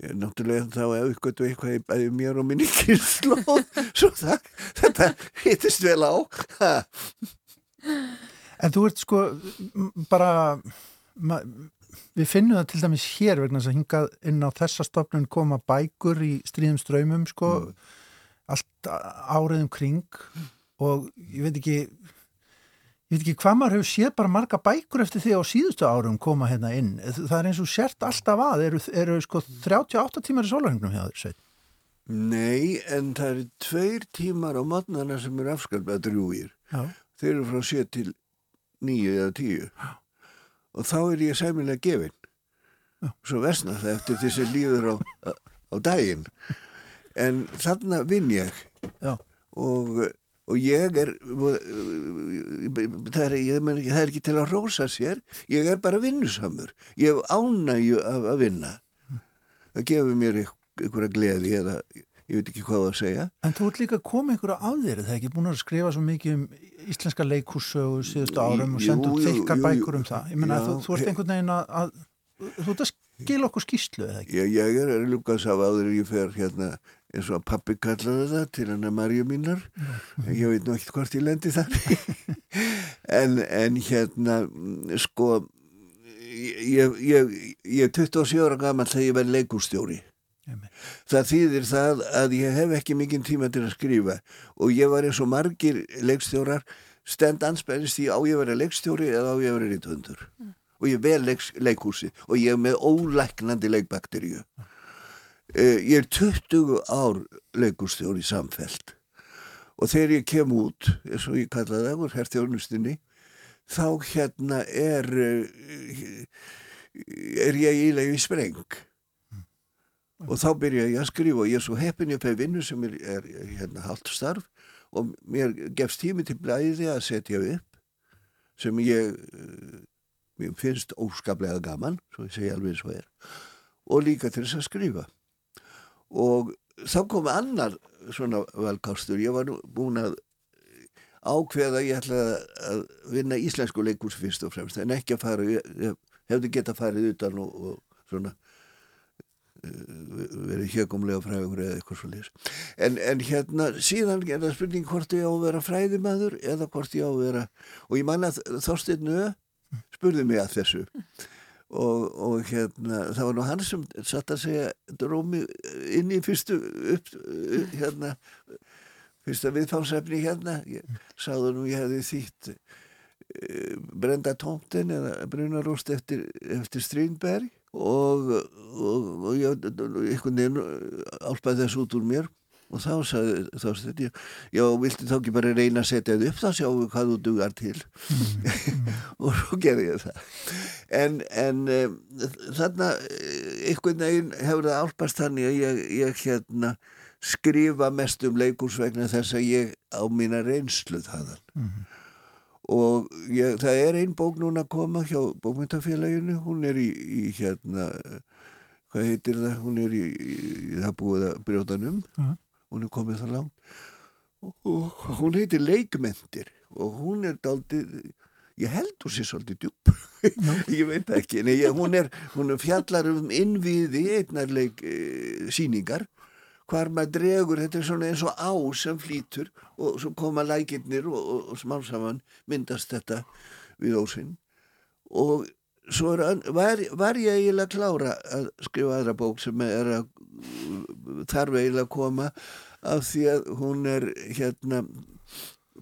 ég er náttúrulega þá að uppgötuð eitthvað í bæði mér og minni kynnslóð svo það, þetta hittist vel á ha. En þú ert sko bara ma, við finnum það til dæmis hér vegna þess að hingað inn á þessa stofnun koma bækur í stríðum ströymum sko, allt áriðum kring og ég veit ekki ég veit ekki hvað maður hefur séð bara marga bækur eftir því á síðustu árum koma hérna inn það er eins og sért alltaf að eru, eru sko 38 tímar í sólarhengnum hjá þér sveit Nei, en það eru tveir tímar á matnana sem eru afskalpað drjúir. Já, Þeir eru frá 7 til 9 eða 10. Og þá er ég sæmilega gefinn. Svo vesna það eftir því sem líður á, á daginn. En þarna vinn ég já, og, og ég er, það er, ég, meni, það er ekki til að rósa sér, ég er bara vinnusamur. Ég hef ánægju af að vinna. Það gefur mér einhverja gleði eða ég veit ekki hvað að segja. En þú ert líka komið einhverja á þér, það er ekki búin að skrifa svo mikið um íslenska leikússögu síðustu árum og þykkar jú, bækur um það. Menna Já, þú, þú ert einhvern veginn að, að þú ert að skila okkur skýslu eða ekki? Ég, ég er lukas af áður ég fer hérna eins og að pappi kallaði það til hann að Marju mínar. En ég veit nú ekkert hvort ég lendi þar. En, en hérna mm, sko ég, ég, ég er 27 ára gammal þegar ég verð leikúrstjóri. Einmitt. það þýðir það að ég hef ekki mikinn tíma til að skrifa og ég var eins og margir leikstjórar stend anspennist í á ég vera leikstjóri eða á ég að vera rítöndur og ég vel leiks, leikhúsi og ég er með ólæknandi leikbakteríu. Uh, ég er 20 ár leikúrstjóri samfelt og þegar ég kem út eins og ég kallaði það úr herþjónustinni þá hérna er uh, er ég ílega í spreng. Og þá byrja ég að skrifa og ég er svo heppin ég fæ vinnu sem er, er hérna haldt starf og mér gefst tími til blæði að setja upp sem ég uh, mér finnst óskaplega gaman svo ég segi alveg svo er og líka til þess að skrifa og þá kom annar svona valkástur ég var nú búin að ákveða ég ætlaði að vinna íslensku leikús fyrst og fremst en ekki að fara ég, hefði geta farið utan og, og svona eh, verið hjögumlega fræður eða eitthvað svo leys en, en hérna síðan er það spurning hvort ég á að vera fræðimaður eða hvort ég á að vera og ég man að Þorsteinn Nö spurði mig að þessu og, og hérna það var nú hann sem satt að segja drómi inn í fyrstu upp, hérna fyrsta viðfánsefni hérna. Ég sáðu nú ég hefði þýtt uh, Brenda Tómten eða Brunarúst eftir, eftir Strindberg og, og, og ég einhvern veginn álpaði þess út úr mér og þá sagði ég, já, viltu þá ekki bara reyna að setja þið upp þá sjáum við hvað þú dugar til. Og svo gerði ég það. En, en um, þarna eh, einhvern veginn hefur það álpast þannig að ég, ég hérna skrifa mest um leikús vegna þess að ég á mína reynslu þaðan. Og ég, það er ein bók núna að koma hjá bókmyndafélaginu hún er í, í hérna hvað heitir það, hún er í, í það búið að brjóta um. Mhm. Hún er komið það langt. Og, hún heitir Leikmentir og hún er daldið ég held hún sé svolítið djúb ég veit ekki. En ég, hún, er, hún er fjallar um innviði einnarleik e, síningar hvar maður dregur, þetta er svona eins og á sem flýtur og svo koma lækirnir og, og, og smá saman myndast þetta við ósinn. Og svo var, var ég eiginlega klára að skrifa aðra bók sem er að þarf eiginlega að koma af því að hún er hérna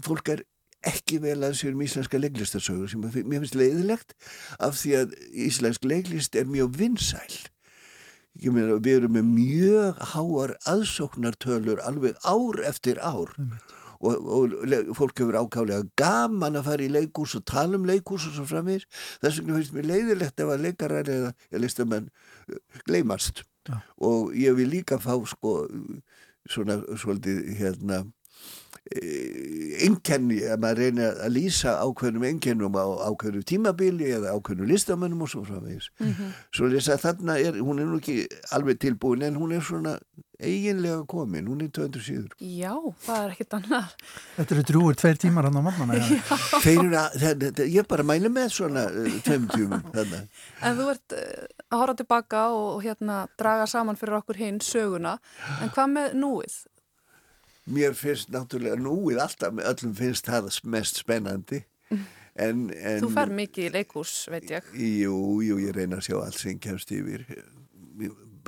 fólk er ekki vel að sér um íslenska leiklistasögur sem mér finnst leiðilegt af því að íslensk leiklist er mjög vinsæl. Meina við erum með mjög háar aðsóknartölur alveg ár eftir ár og, og le- fólk hefur ákálega gaman að fara í leikús og tala um leikús og svo framvegis þess vegna finnst mér leiðilegt ef að leikarar eða, listamenn uh, gleymast Já. og ég vil líka fá sko svona svolítið hérna einkenni að maður reyna að lýsa ákveðnum einkennum á ákveðnum tímabili eða ákveðnum listamönnum og svo framvegis svo lýsa þarna er, hún er nú ekki alveg tilbúin en hún er svona eiginlega komin, hún er 200 síður Já, það er ekkit annað. Þetta eru drúur tveir tímar hann á mannana. þeir eru að, það, það, ég bara mæli með svona uh, tveim tímum þarna En þú ert uh, að horfa tilbaka og, og hérna draga saman fyrir okkur hinn söguna. En hvað með núið? Mér finnst náttúrulega núið alltaf með öllum finnst það mest spennandi En, en, Þú fær mikið í leikús, veit ég. Jú, jú, ég reyna að sjá allt sem kemst yfir.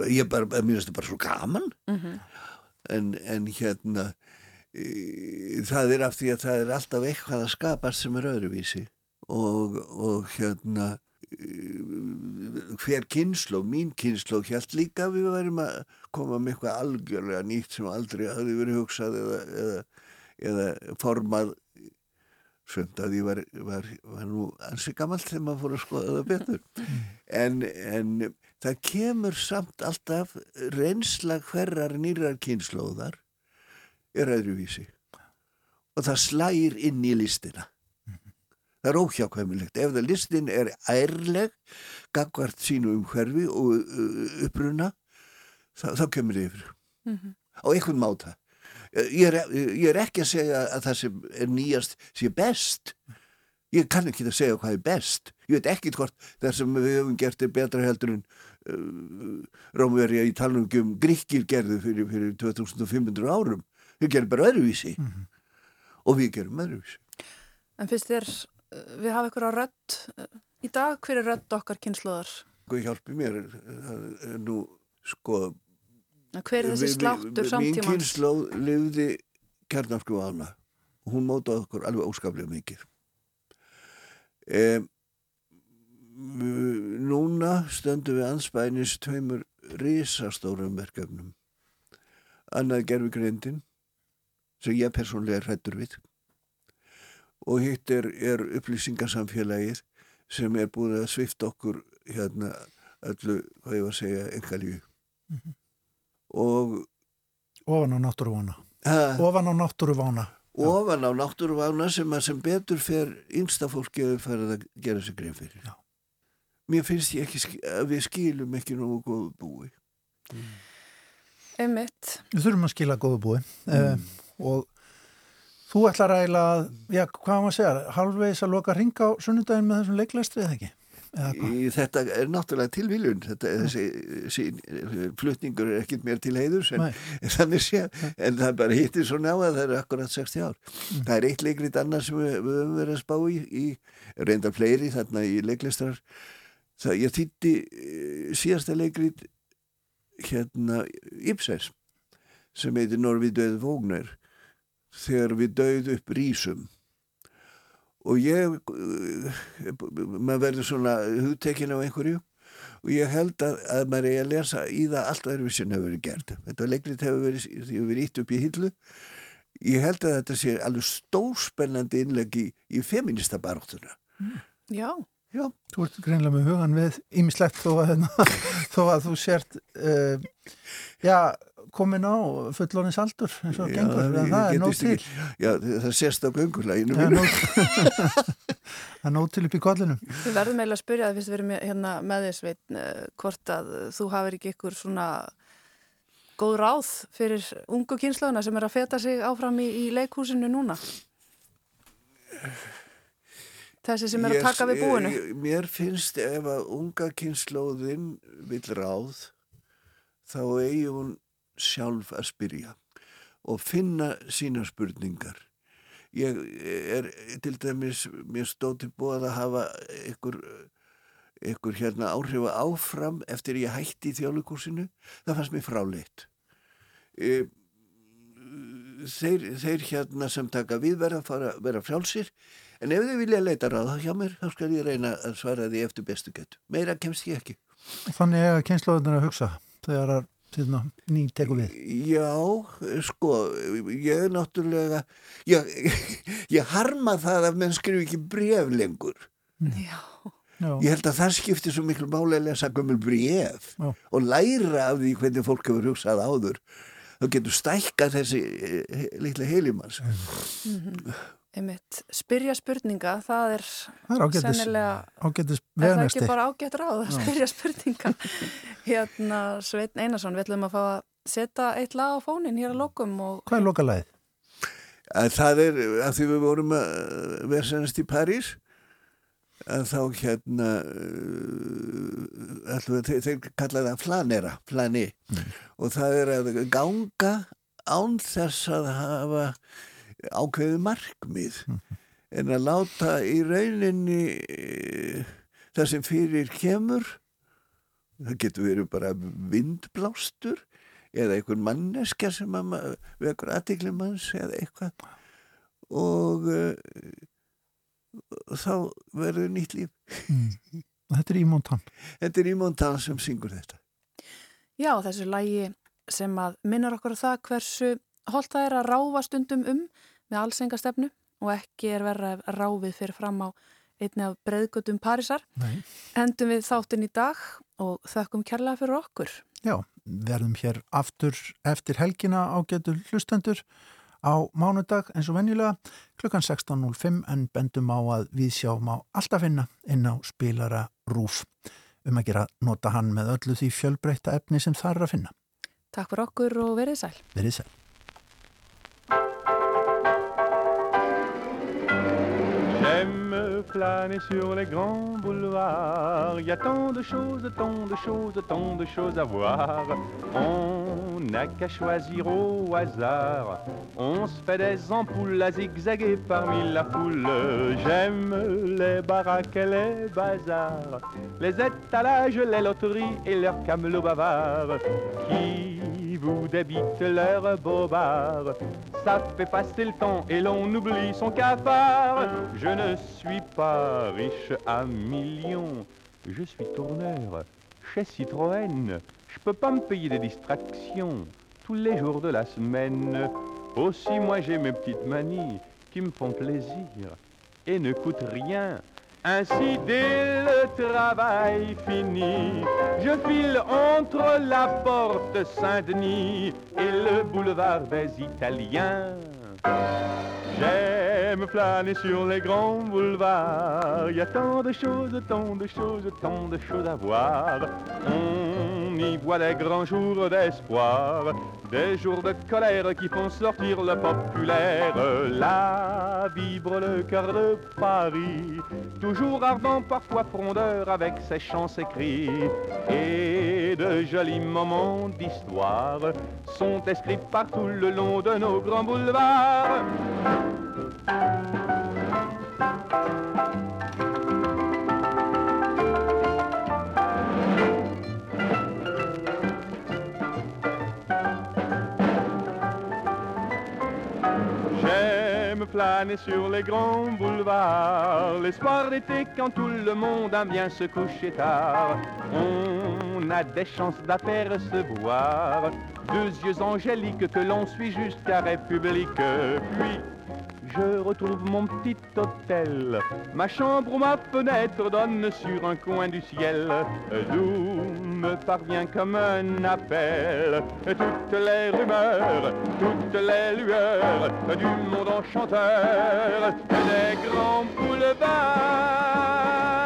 Ég bara, mér finnst þetta bara svo gaman. Mhm. En, en hérna, e, það er af því að það er alltaf eitthvað að skapast sem er öðruvísi. Og, og hérna, hver kynnsló, mín kynnsló, hér líka við værim að koma með eitthvað algjörlega nýtt sem aldrei hafði verið hugsað eða, eða, eða formað Svönd að ég var, var, var nú ansi gammalt þegar maður fór að skoða það betur. En, en það kemur samt alltaf reynsla hverjar nýrar kynnslóðar er öðruvísi. Og það slægir inn í listina. Það er óhjákvæmilegt. Ef það listin er ærleg, gagvart sínu umhverfi og uh, uppruna, þá, þá kemur það yfir. Á einhvern máta. Ég er, ég er ekki að segja að það sem er nýjast sé best. Ég kann ekki að segja hvað er best. Ég veit ekki hvort það sem við höfum gert er betra heldur en uh, Rómverja í talningum Gríkir gerðu fyrir, fyrir 2500 árum. Þau gerum bara öðruvísi og við gerum öðruvísi. En finnst þér, við hafa á rödd uh, í dag, hver er rödd okkar kynnslóðar? Hvað hjálpi mér? Það er nú sko Hver er þessi sláttur við- Mín kynnslóð lifði kjarnarskru ána og hún mótaði okkur alveg óskaplega mikið. Um, núna stöndum við anspænis tveimur risastórum verkefnum. Annað gerfi greindin sem ég persónlega er hrættur við og hitt er, er upplýsingarsamfélagið sem er búin að svifta okkur hérna öllu, hvað ég var að segja, engalíu. Og Ofan á náttúruvána. ha, Ofan á náttúruvána. ofan á náttúruvána sem að sem betur fer yngsta fólki að fara að gera sig grein fyrir. Já. Mér finnst ég ekki að við skilum ekki nógu góðu búi. Einmitt. Við þurfum að skila góðu búi mm. og þú ætlar að eiginlega að, já, hvað að segja, halvvegs að loka ring á sunnudaginn með þessum leiklæstri eða ekki? Eða? Í, þetta er náttúrulega tilviljun. Þetta, þessi, sí, flutningur er ekkit mér til heiðurs en, Nei. þannig sé, en það bara hittir svo ná að það er akkurat 60 ár. Mm. Það er eitt leikrit annars sem við, höfum verið að spá í, í reyndar fleiri þarna í leiklistrar. Það, ég þýtti eh, síðasta leikrit hérna Ipsers sem heitir Norvið döð vógnar þegar við döð upp rísum og ég maður verður svona hugtekin á einhverju og ég held að, að maður er að lesa í það allt öðru sem hefur verið gert. Þetta leikrit hefur verið, hefur verið ítt upp í hillu. Ég held að þetta sé alveg stórspennandi innlegg í, í feminista baráttuna. Já. já, Þú ert greinlega með hugan við ýmislegt þó að, hérna, þó að þú sért uh, já, komin á fullonins aldur eins og Já, gengur, en ég það er víst til. Ekki- Já, það sést á göngulæginu Það er nóg, það er nóg til upp í kollinum. Við verðum eiginlega að spyrja það fyrst við erum hérna með þess veit hvort að þú hafir ekki ykkur svona góð ráð fyrir ungu kynslauna sem er að feta sig áfram í, í leikhúsinu núna. Þessi sem er að Ég- taka við búinu. ég- Mér finnst ef að unga kynnslóðin vill ráð þá eigi hún sjálf að spyrja og finna sína spurningar. Ég er til dæmis, mér stóð til búið að hafa ykkur, ykkur hérna áhrifa áfram eftir ég hætti í þjóðleikursinu. Það fannst mér fráleitt. E, þeir, þeir hérna sem taka við verða að fara, vera frjálsir en ef þið vilja leita ráða hjá mér þá skal ég reyna að svara því eftir bestu gett. Meira kemst ég ekki. Þannig að kynnslóðunar að hugsa þegar hérna, ný tekur við Já, sko, ég er náttúrulega, ég, ég harma það að menn skrifu ekki bref lengur. Já. Já, Ég held að það skiptir svo miklu máli að lesa gömul bref Já. og læra af því hvernig fólk hefur hugsað áður. Þá getur stækkað þessi eh, litla heilimanns. Einmitt. Spyrja spurninga, það er það er ágætis, sennilega, ágætis er það ekki bara ágætt ráð að spyrja spurninga? hérna, Sveitn Einarsson, við ætlum að fá að setja eitt lag á fónin hér að lokum og Hvað er lokalæðið? Að það er, að því við vorum að vera sennast í París, að þá hérna, uh, alltaf, þeir, þeir kalla það flanera, flani, og það er að ganga án þess að hafa ákveðið markmið. en að láta í rauninni e, það sem fyrir kemur það getur verið bara vindblástur eða einhvern manneska sem að vekur aðtikli manns eða eitthvað og uh, þá verður nýtt líf mm. Þetta er Ímóntan Þetta er Ímóntan sem syngur þetta Já, þessu lægi sem að minnar okkur á það hversu holdt það er að ráfa stundum um með allsengastefnu og ekki er verið að ráfið fyrir fram á einni af breyðgötum Parísar. Nei. Endum við þáttinn í dag og þökkum kærlega fyrir okkur. Já, verðum hér aftur eftir helgina á getur hlustendur á mánudag eins og venjulega klukkan 16.05 en bendum á að við sjáum á alltaf finna inn á spilara Rúf um að gera nota hann með öllu því fjölbreyta efni sem það er að finna. Takk fyrir okkur og verið sæl. Verið sæl. Flâner sur les grands boulevards. Il y a tant de choses, tant de choses, tant de choses à voir. On n'a qu'à choisir au hasard. On se fait des ampoules à zigzaguer parmi la foule. J'aime les baraques et les bazars, les étalages, les loteries et leurs camelots bavards qui vous débitent leurs bobards. Ça fait passer le temps et l'on oublie son cafard. Je ne suis pas riche à millions, je suis tourneur chez Citroën. Je peux pas me payer des distractions tous les jours de la semaine. Aussi, moi j'ai mes petites manies qui me font plaisir et ne coûtent rien. Ainsi, dès le travail fini, je file entre la porte Saint-Denis et le boulevard des Italiens. J'aime flâner sur les grands boulevards. Il y a tant de choses, tant de choses, tant de choses à voir. On y voit les grands jours d'espoir, des jours de colère qui font sortir le populaire. Là vibre le cœur de Paris, toujours ardent, parfois frondeur, avec ses chants, ses cris. Et de jolis moments d'histoire sont inscrits partout le long de nos grands boulevards. Flâner sur les grands boulevards, l'espoir d'été quand tout le monde aime bien se coucher tard. On a des chances d'apercevoir deux yeux angéliques que l'on suit jusqu'à République. Puis je retrouve mon petit hôtel. Ma chambre ou ma fenêtre donne sur un coin du ciel, d'où me parvient comme un appel toutes les rumeurs, toutes les lueurs du monde enchanteur des grands boulevards.